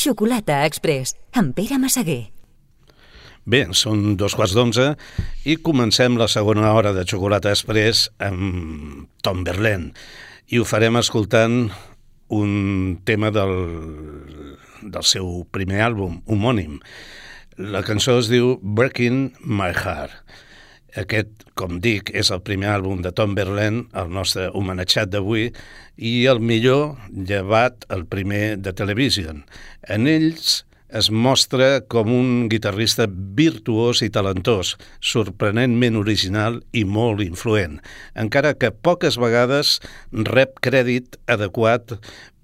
Xocolata Express, amb Pere Massaguer. Bé, són dos quarts d'onze i comencem la segona hora de Xocolata Express amb Tom Berlin i ho farem escoltant un tema del, del seu primer àlbum, homònim. La cançó es diu Breaking My Heart. Aquest, com dic, és el primer àlbum de Tom Berlin, el nostre homenatjat d'avui, i el millor llevat el primer de Television. En ells es mostra com un guitarrista virtuós i talentós, sorprenentment original i molt influent, encara que poques vegades rep crèdit adequat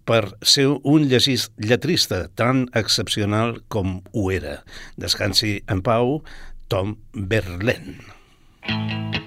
per ser un llegís lletrista tan excepcional com ho era. Descansi en pau, Tom Berlin. thank you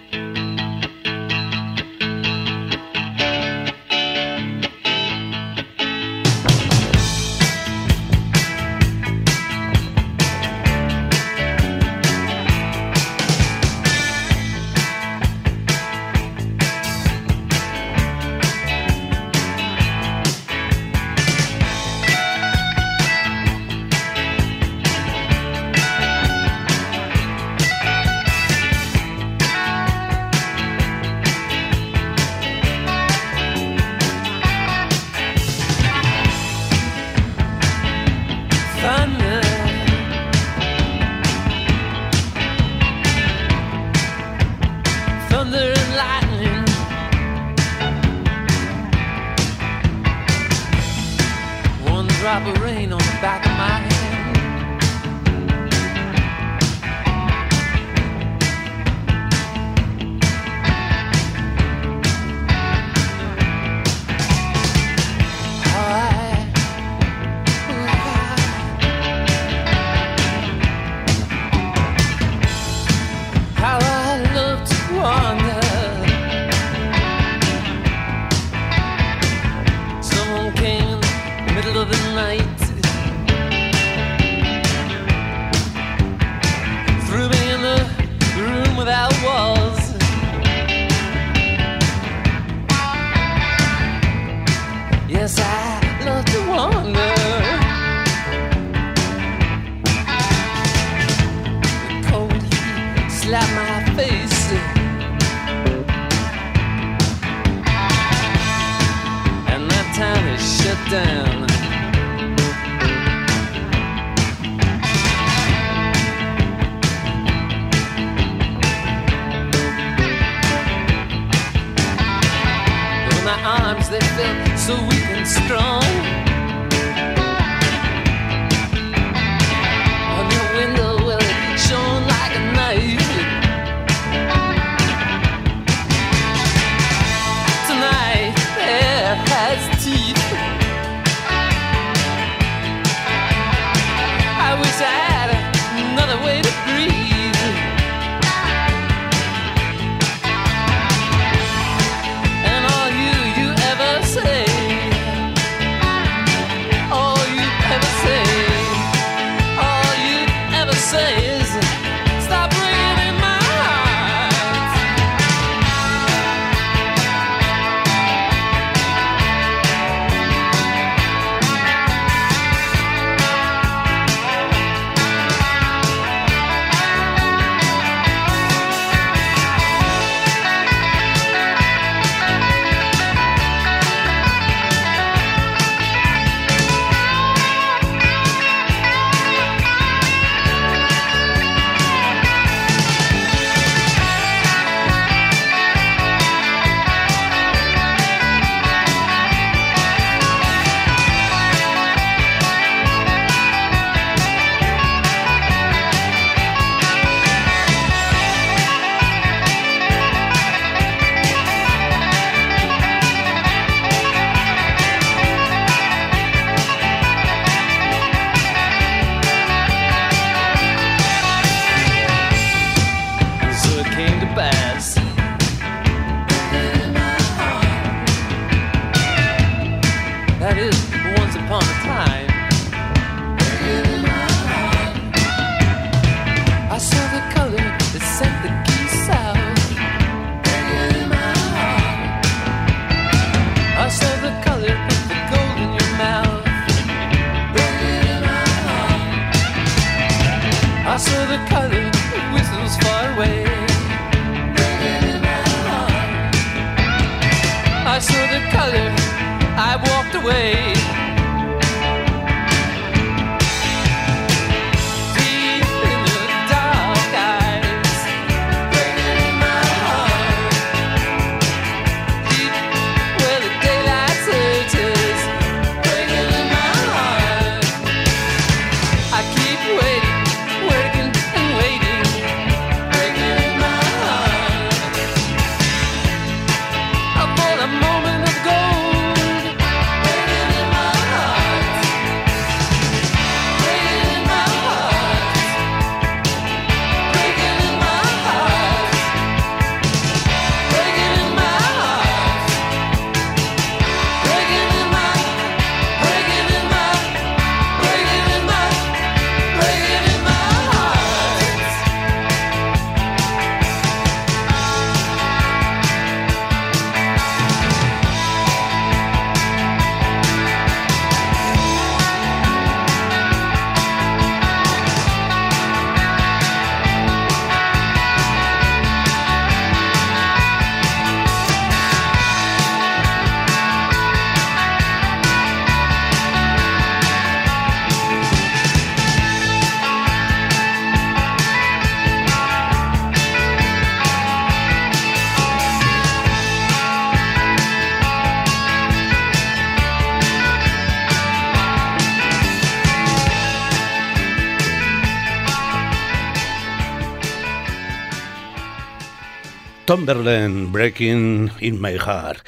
Tomberland Breaking in My Heart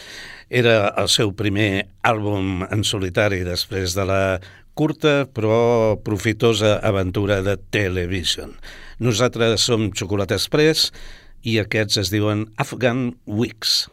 era el seu primer àlbum en solitari després de la curta però profitosa aventura de Television. Nosaltres som Xocolata Express i aquests es diuen Afghan Weeks.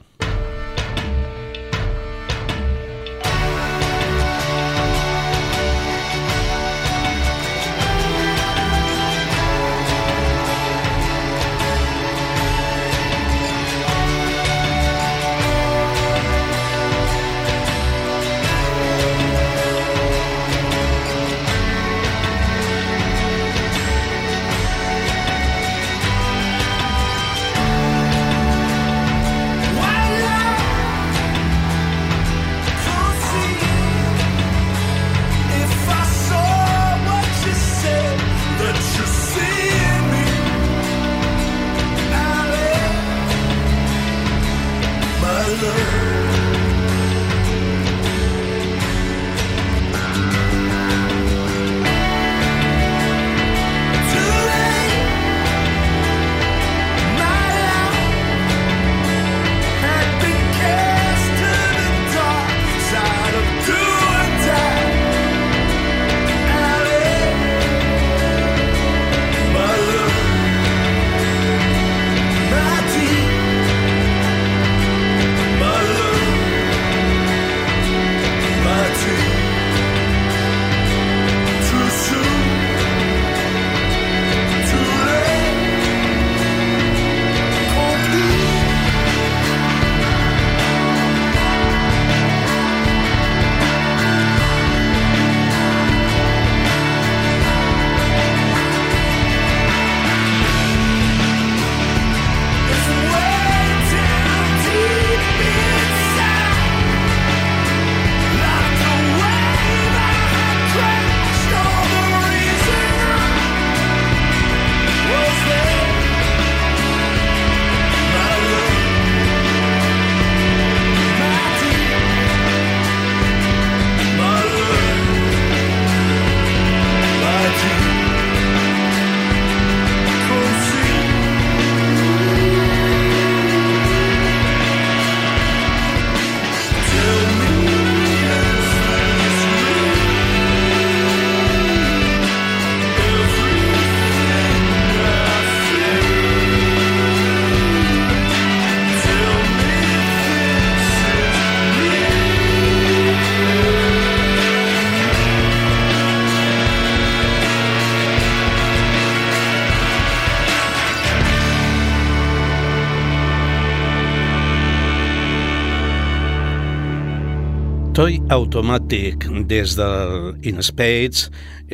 Toy Automatic des del In Spades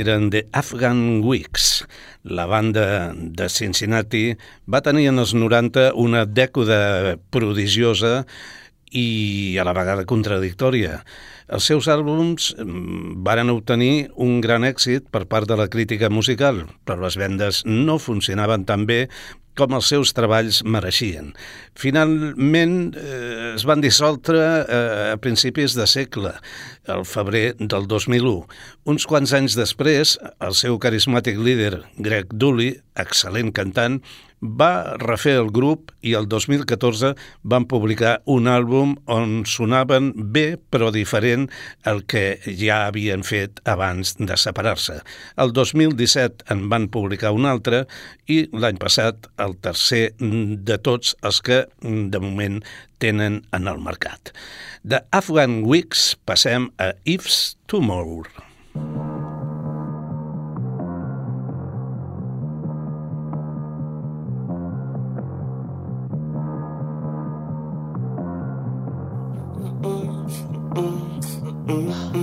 eren The Afghan Weeks. La banda de Cincinnati va tenir en els 90 una dècada prodigiosa i a la vegada contradictòria. Els seus àlbums mm, varen obtenir un gran èxit per part de la crítica musical, però les vendes no funcionaven tan bé com els seus treballs mereixien. Finalment eh, es van dissoldre eh, a principis de segle, el febrer del 2001. Uns quants anys després, el seu carismàtic líder, Greg Dooley, excel·lent cantant, va refer el grup i el 2014 van publicar un àlbum on sonaven bé però diferent al que ja havien fet abans de separar-se. El 2017 en van publicar un altre i l'any passat el tercer de tots els que de moment tenen en el mercat. De Afghan Weeks passem a Ifs Tomorrow. Mm.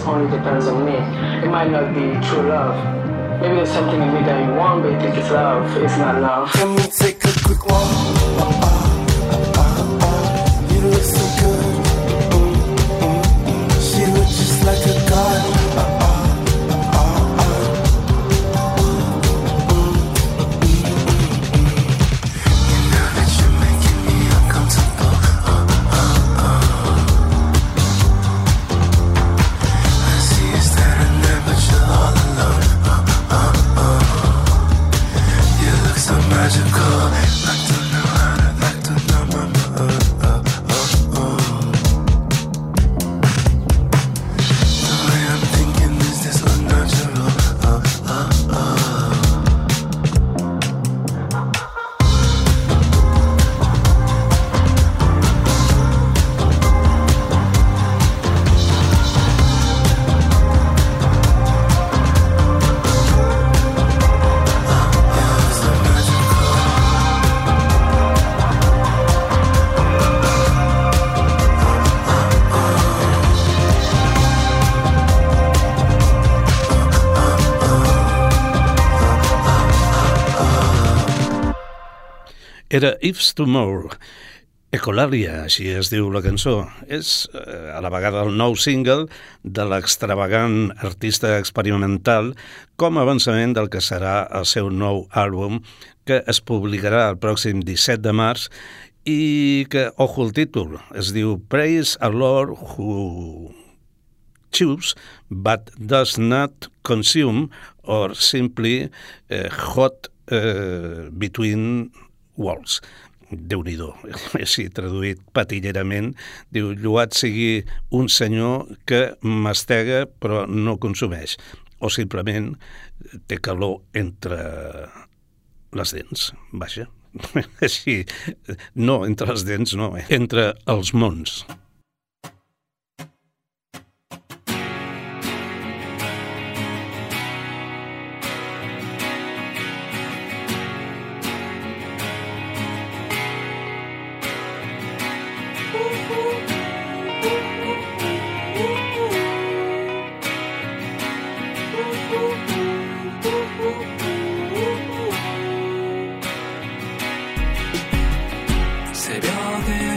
Happiness only depends on me. It might not be true love. Maybe there's something in me that you want, but you think it's love. It's not love. Era Ifs Tomorrow. Ecolalia, així es diu la cançó, és eh, a la vegada el nou single de l'extravagant artista experimental com a avançament del que serà el seu nou àlbum que es publicarà el pròxim 17 de març i que, ojo el títol, es diu Praise a Lord who choose but does not consume or simply uh, hot uh, between Walls. déu nhi així traduït patillerament, diu, lluat sigui un senyor que mastega però no consumeix, o simplement té calor entre les dents, vaja. Així, no, entre les dents no, entre els mons. broken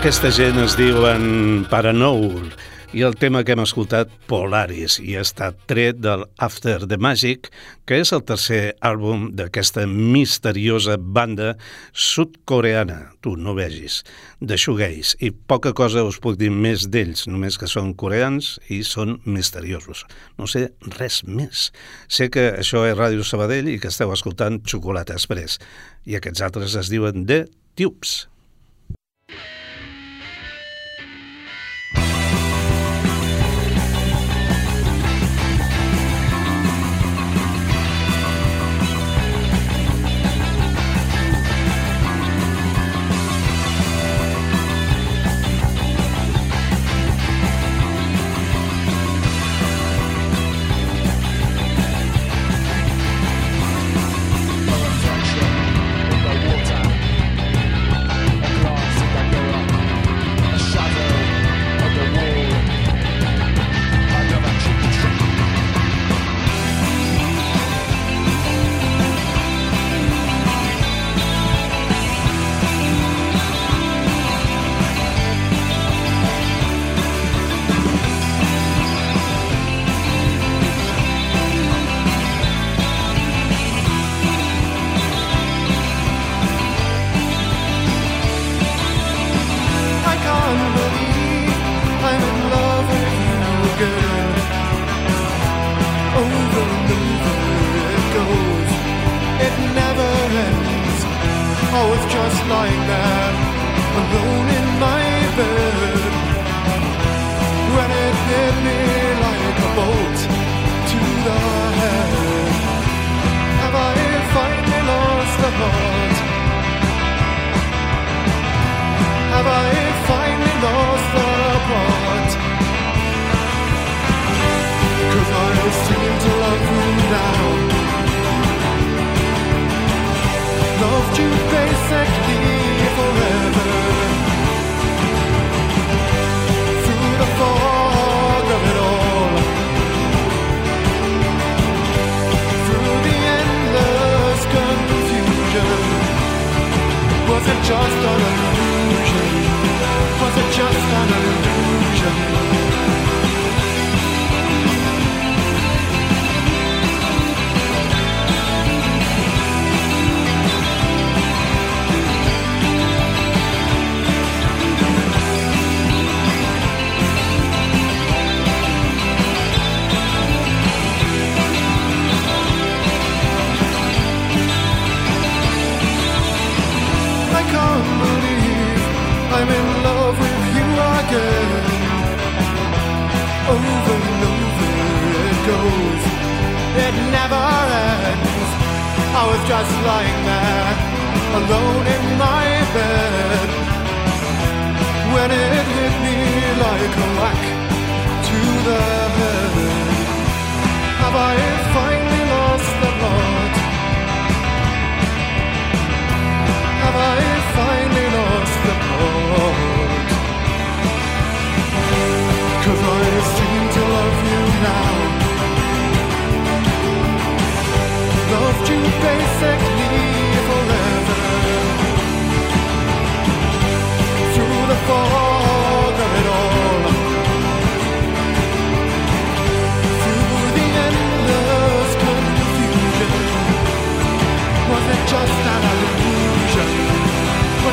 Aquesta gent es diuen Paranoul i el tema que hem escoltat, Polaris, i ha estat tret del After the Magic, que és el tercer àlbum d'aquesta misteriosa banda sud-coreana, tu no vegis, de shoegaze, i poca cosa us puc dir més d'ells, només que són coreans i són misteriosos. No sé res més. Sé que això és Ràdio Sabadell i que esteu escoltant Xocolata Express, i aquests altres es diuen The Tubes.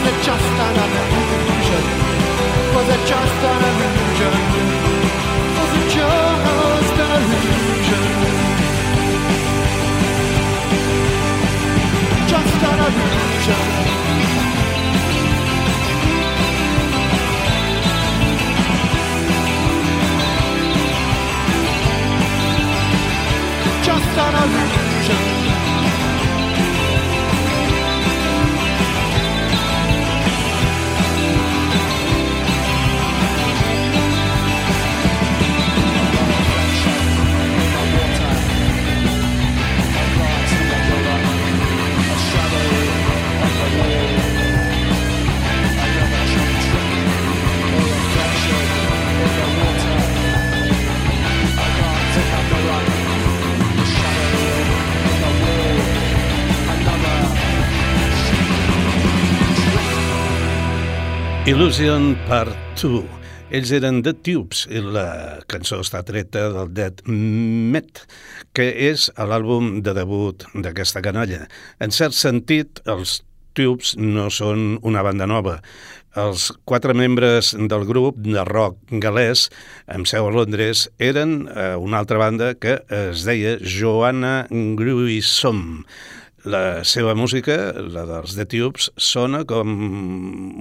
It just an illusion? Was it just an illusion? Was it just an illusion? Just an illusion. Just an illusion. Illusion Part 2. Ells eren The Tubes i la cançó està treta del Dead Met, que és l'àlbum de debut d'aquesta canalla. En cert sentit, els Tubes no són una banda nova. Els quatre membres del grup de rock galès, amb seu a Londres, eren eh, una altra banda que es deia Joanna Gruissom. La seva música, la dels The Tubes, sona com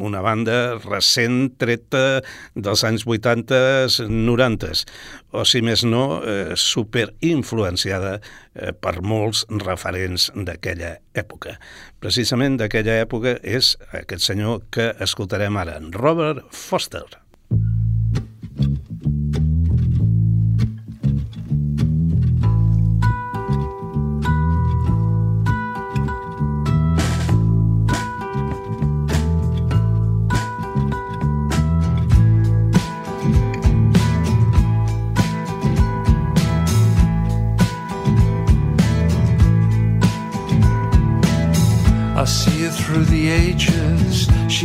una banda recent treta dels anys 80-90, o si més no, eh, super influenciada eh, per molts referents d'aquella època. Precisament d'aquella època és aquest senyor que escoltarem ara, Robert Foster.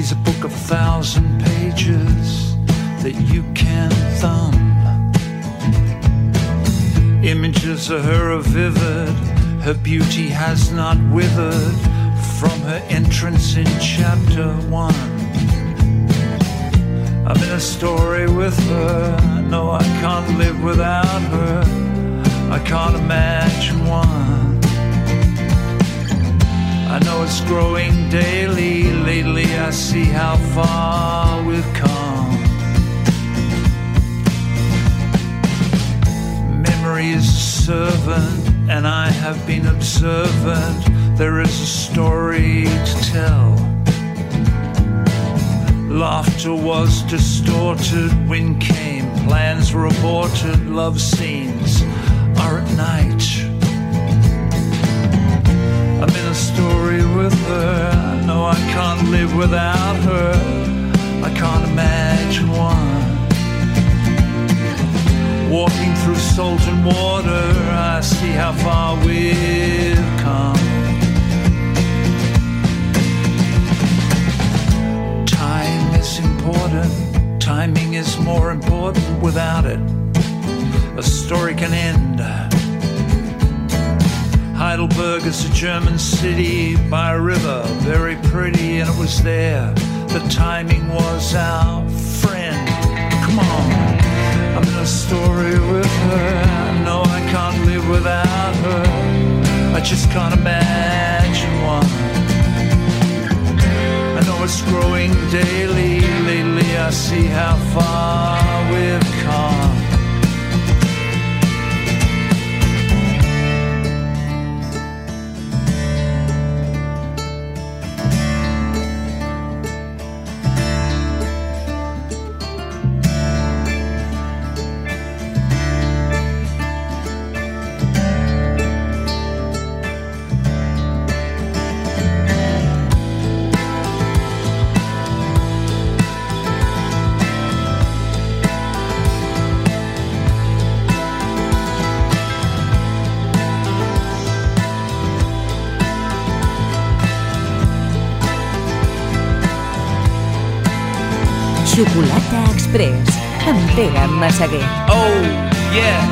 She's a book of thousand pages that you can thumb. Images of her are vivid. Her beauty has not withered from her entrance in chapter one. I'm in a story with her. No, I can't live without her. I can't imagine one. I know it's growing daily. Lately, I see how far we've come. Memory is a servant, and I have been observant. There is a story to tell. Laughter was distorted, wind came, plans were aborted, love scenes are at night. I'm in a story with her. I know I can't live without her. I can't imagine one. Walking through salt and water, I see how far we've come. Time is important, timing is more important without it. A story can end. Heidelberg is a German city by a river, very pretty, and it was there. The timing was our friend. Come on, I'm in a story with her. Know I can't live without her. I just can't imagine one. I know it's growing daily. Lately, I see how far Massaguer. Oh, yes.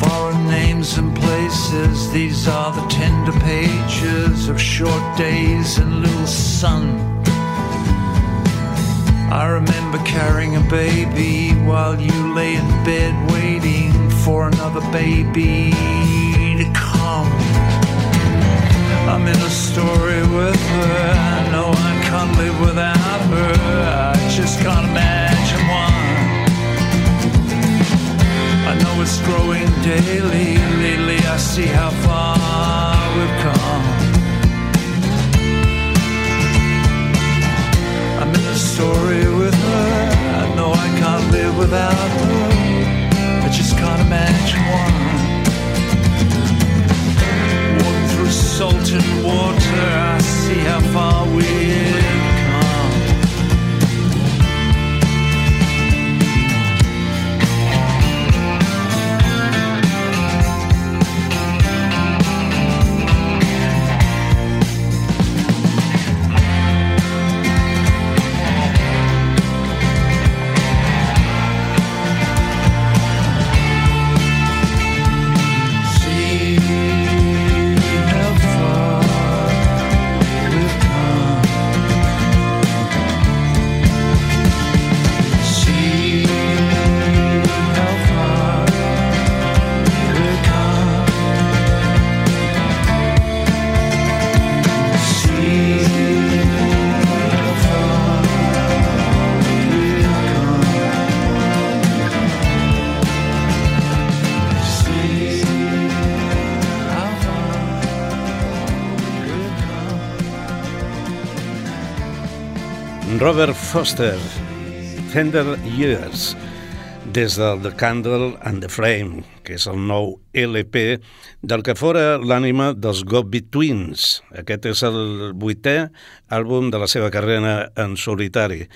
Foreign names and places, these are the tender pages of short days and little sun. I remember carrying a baby while you lay in bed waiting for another baby to come. I'm in a story with her. I know I can't live without her. I just can't imagine one. I know it's growing daily. Lately, I see how Robert Foster, Tender Years, des del The Candle and the Flame, que és el nou LP del que fora l'ànima dels Go-Betweens. Aquest és el vuitè àlbum de la seva carrera en solitari,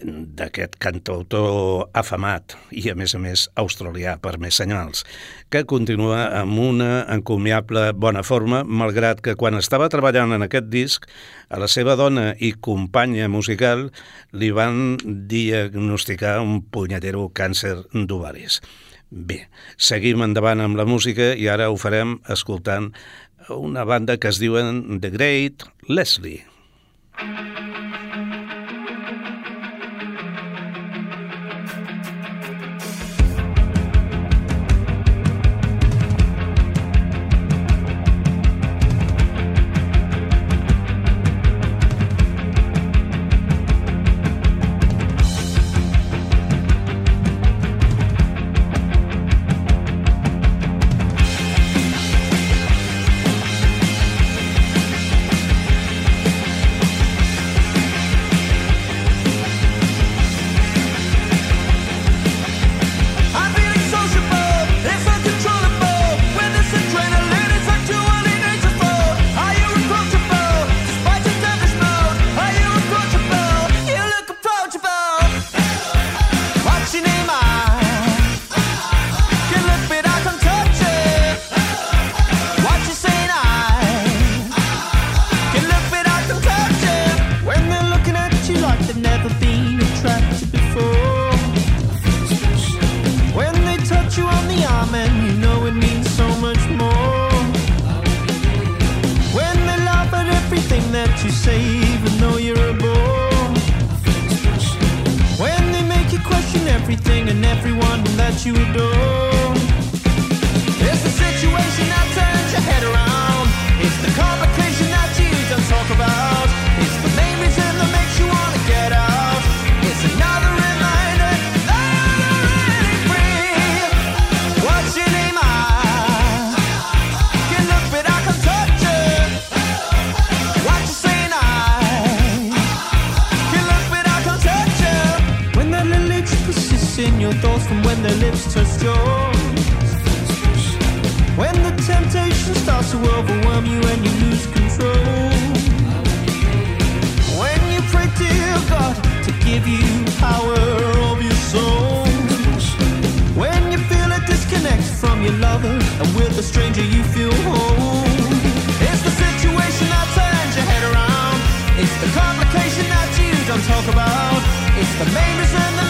d'aquest cantautor afamat i, a més a més, australià, per més senyals, que continua amb una encomiable bona forma, malgrat que quan estava treballant en aquest disc, a la seva dona i companya musical li van diagnosticar un punyetero càncer d'ovaris. Bé, seguim endavant amb la música i ara ho farem escoltant una banda que es diuen The Great Leslie. Your thoughts from when their lips touched yours. When the temptation starts to overwhelm you and you lose control. When you pray to God to give you power of your soul. When you feel a disconnect from your lover and with a stranger you feel home. It's the situation that turns your head around. It's the complication that you don't talk about. It's the main reason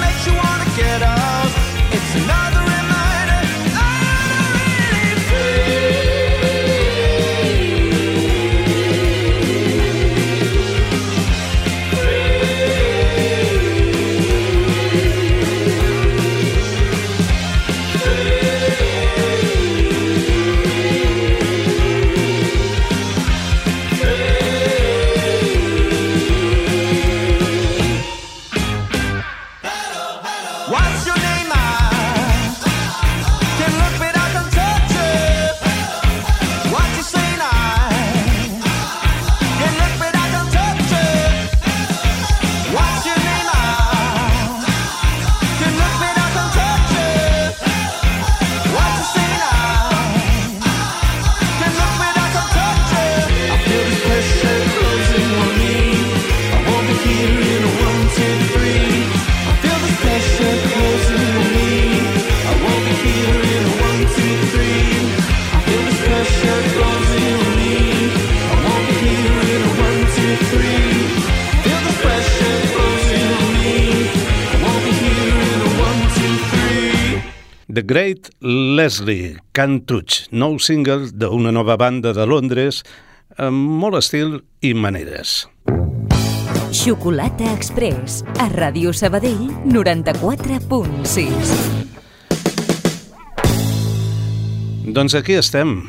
Great Leslie, Can't Touch, nou single d'una nova banda de Londres amb molt estil i maneres. Xocolata Express, a Ràdio Sabadell 94.6. Doncs aquí estem,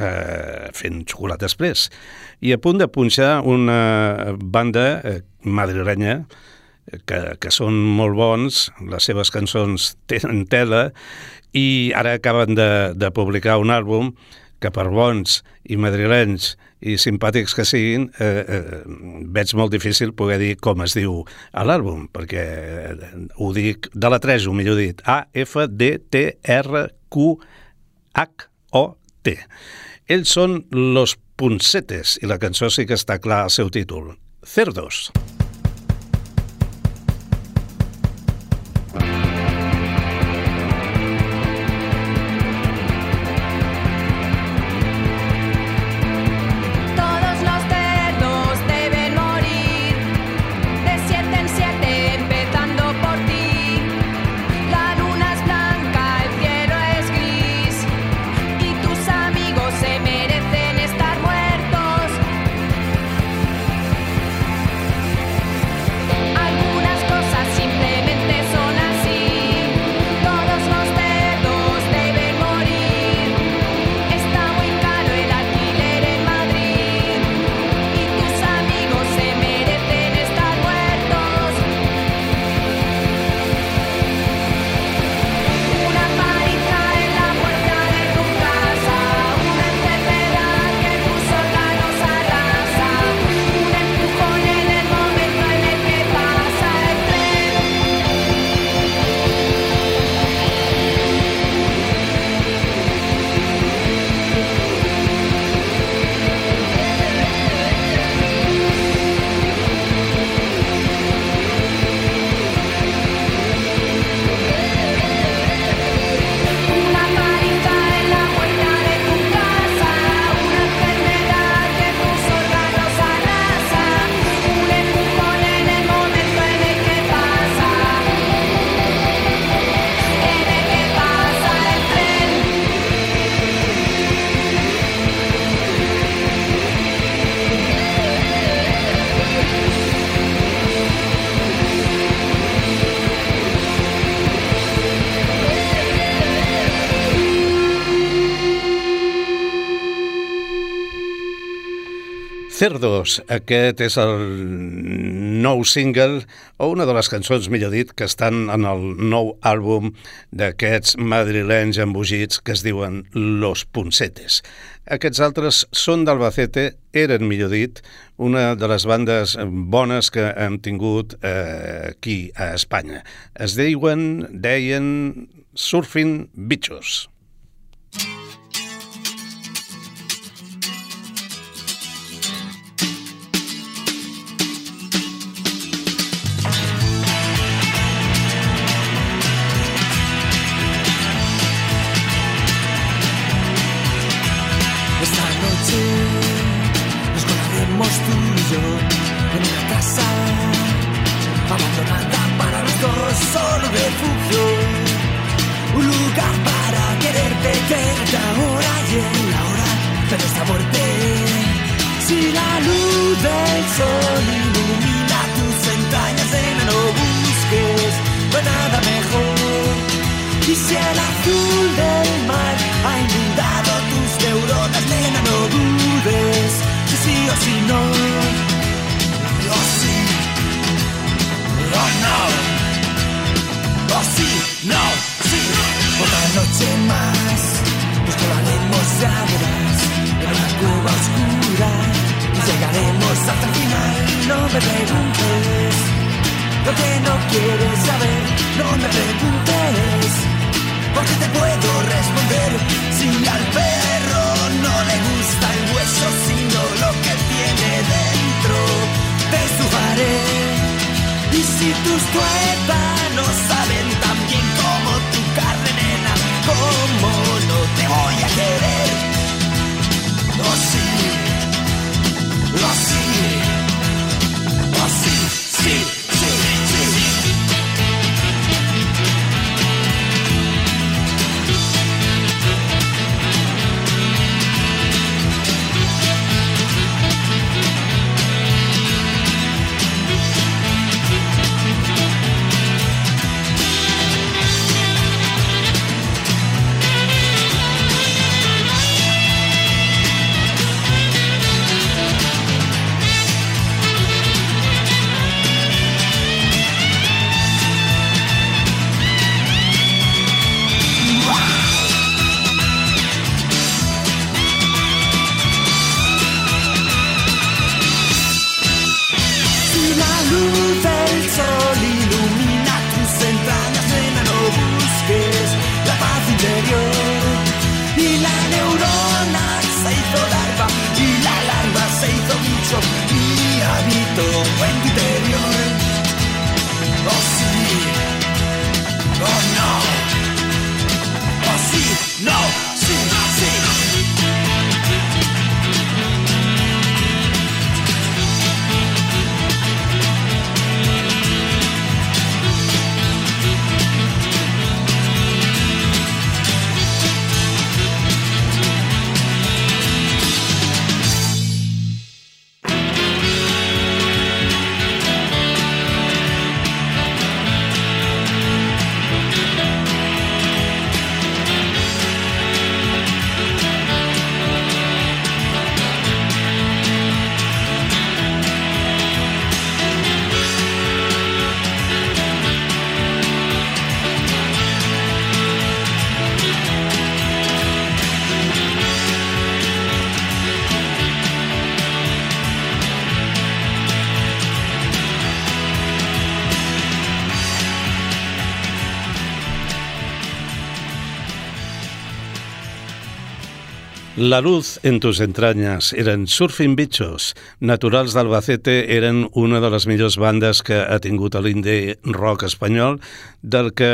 eh, fent xocolata express i a punt de punxar una banda eh, madrilenya eh, que, que són molt bons, les seves cançons tenen tela i ara acaben de, de publicar un àlbum que per bons i madrilenys i simpàtics que siguin, eh, eh, veig molt difícil poder dir com es diu a l'àlbum, perquè eh, ho dic de la 3, o millor dit, A-F-D-T-R-Q-H-O-T. Ells són Los Puncetes, i la cançó sí que està clar al seu títol, Cerdos. Cerdos. Cerdos, aquest és el nou single, o una de les cançons, millor dit, que estan en el nou àlbum d'aquests madrilenys embogits que es diuen Los Puncetes. Aquests altres són d'Albacete, eren, millor dit, una de les bandes bones que hem tingut eh, aquí a Espanya. Es diuen, deien Surfing Bichos. Si la luz No me preguntes lo que no quieres saber. No me preguntes porque te puedo responder. Si al perro no le gusta el hueso, sino lo que tiene dentro, te subaré. Y si tus tuétanos saben tan bien como tu carne, nena, ¿cómo no te voy a querer? No, si La luz en tus entrañas eren Surfing Bichos. Naturals d'Albacete eren una de les millors bandes que ha tingut l'indie rock espanyol, del que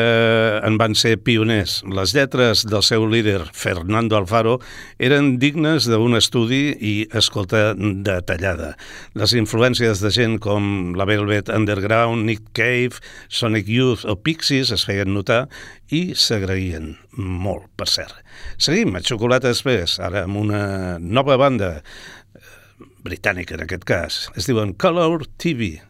en van ser pioners. Les lletres del seu líder, Fernando Alfaro, eren dignes d'un estudi i escolta detallada. Les influències de gent com la Velvet Underground, Nick Cave, Sonic Youth o Pixies es feien notar i s'agraïen molt, per cert. Seguim a Xocolata Express, ara amb una nova banda eh, britànica en aquest cas. Es diuen Color TV.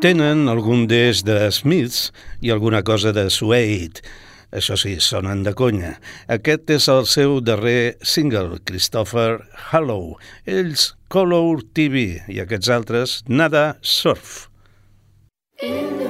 Tenen algun d'ells de Smiths i alguna cosa de Suede. Això sí, sonen de conya. Aquest és el seu darrer single, Christopher Hallow. Ells, Color TV, i aquests altres, Nada Surf. In the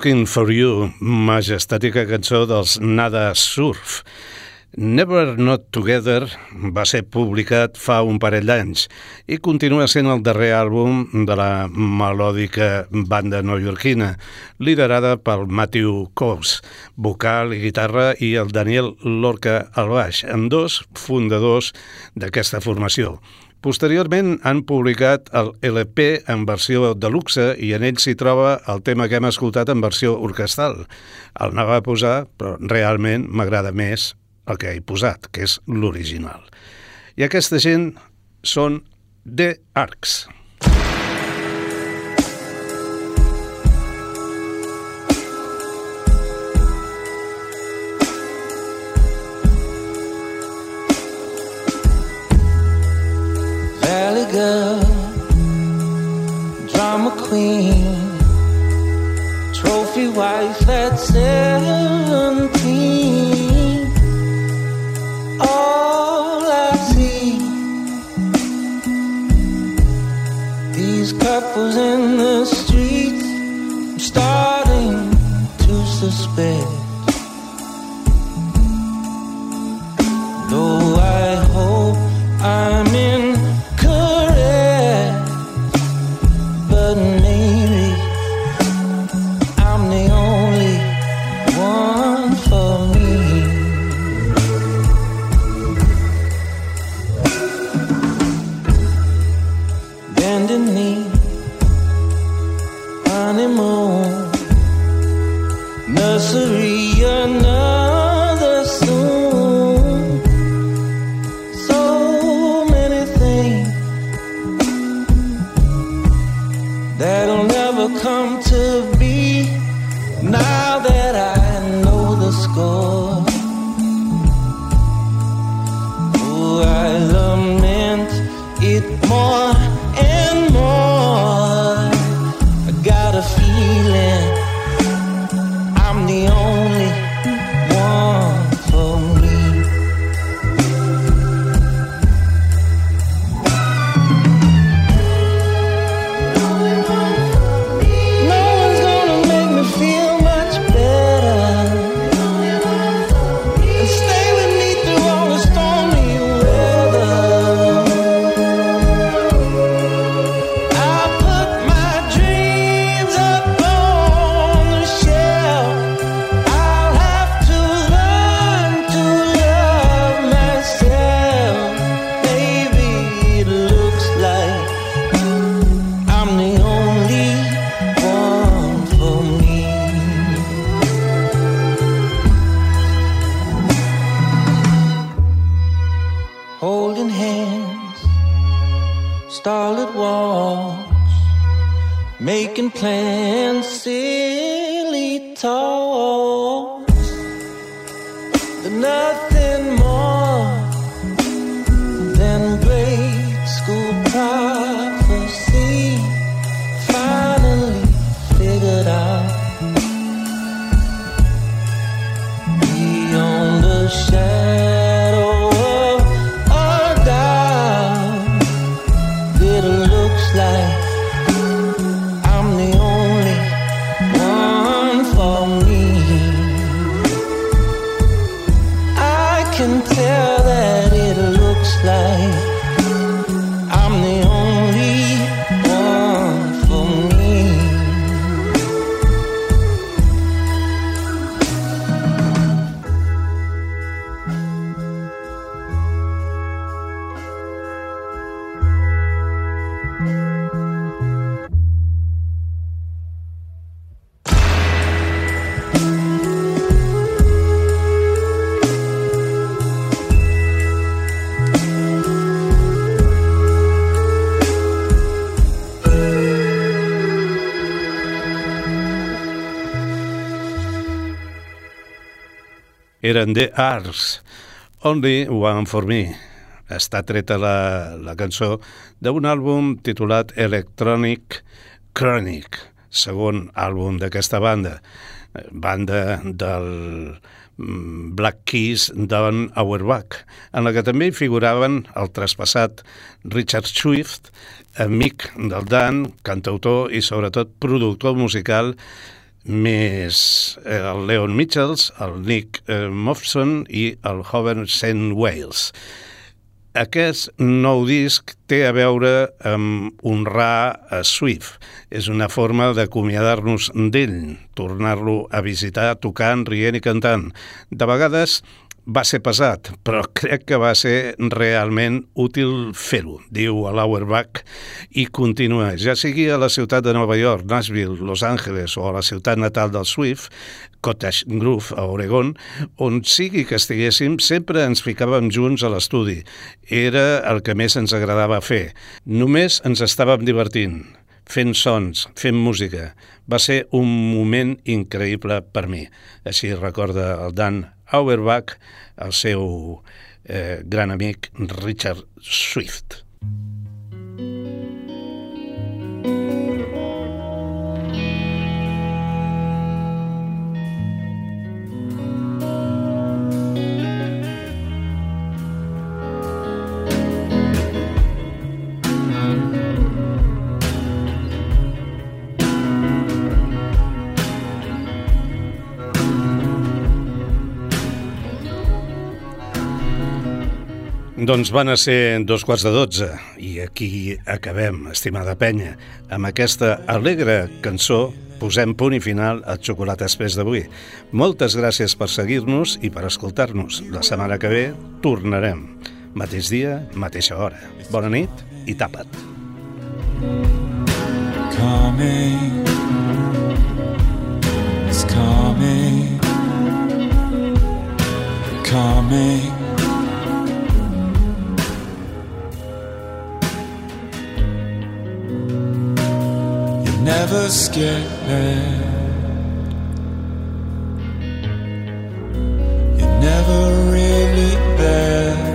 Looking for You, majestàtica cançó dels Nada Surf. Never Not Together va ser publicat fa un parell d'anys i continua sent el darrer àlbum de la melòdica banda neoyorquina, liderada pel Matthew Coase, vocal i guitarra, i el Daniel Lorca al baix, amb dos fundadors d'aquesta formació. Posteriorment han publicat el LP en versió deluxe i en ell s'hi troba el tema que hem escoltat en versió orquestal. El anava a posar, però realment m'agrada més el que he posat, que és l'original. I aquesta gent són The Arcs. Drama queen, trophy wife at seventeen. All I see, these couples in the streets, I'm starting to suspect. Though I hope I'm incorrect, eren The Arts, Only One For Me. Està treta la, la cançó d'un àlbum titulat Electronic Chronic, segon àlbum d'aquesta banda, banda del mm, Black Keys d'Avan Auerbach, en la que també hi figuraven el traspassat Richard Swift, amic del Dan, cantautor i sobretot productor musical més eh, el Leon Mitchells, el Nick eh, Mofson i el Hover St. Wales. Aquest nou disc té a veure amb honrar a Swift. És una forma d'acomiadar-nos d'ell, tornar-lo a visitar tocant, rient i cantant. De vegades va ser pesat, però crec que va ser realment útil fer-ho, diu a l'Auerbach, i continua. Ja sigui a la ciutat de Nova York, Nashville, Los Angeles o a la ciutat natal del Swift, Cottage Grove, a Oregon, on sigui que estiguéssim, sempre ens ficàvem junts a l'estudi. Era el que més ens agradava fer. Només ens estàvem divertint fent sons, fent música. Va ser un moment increïble per mi. Així recorda el Dan Auerbach, el seu eh, gran amic Richard Swift. Doncs van a ser dos quarts de dotze i aquí acabem, estimada penya. Amb aquesta alegre cançó posem punt i final al Xocolata Express d'avui. Moltes gràcies per seguir-nos i per escoltar-nos. La setmana que ve tornarem. Mateix dia, mateixa hora. Bona nit i tapa't. Coming, it's coming, coming. Never scared. You're never really there.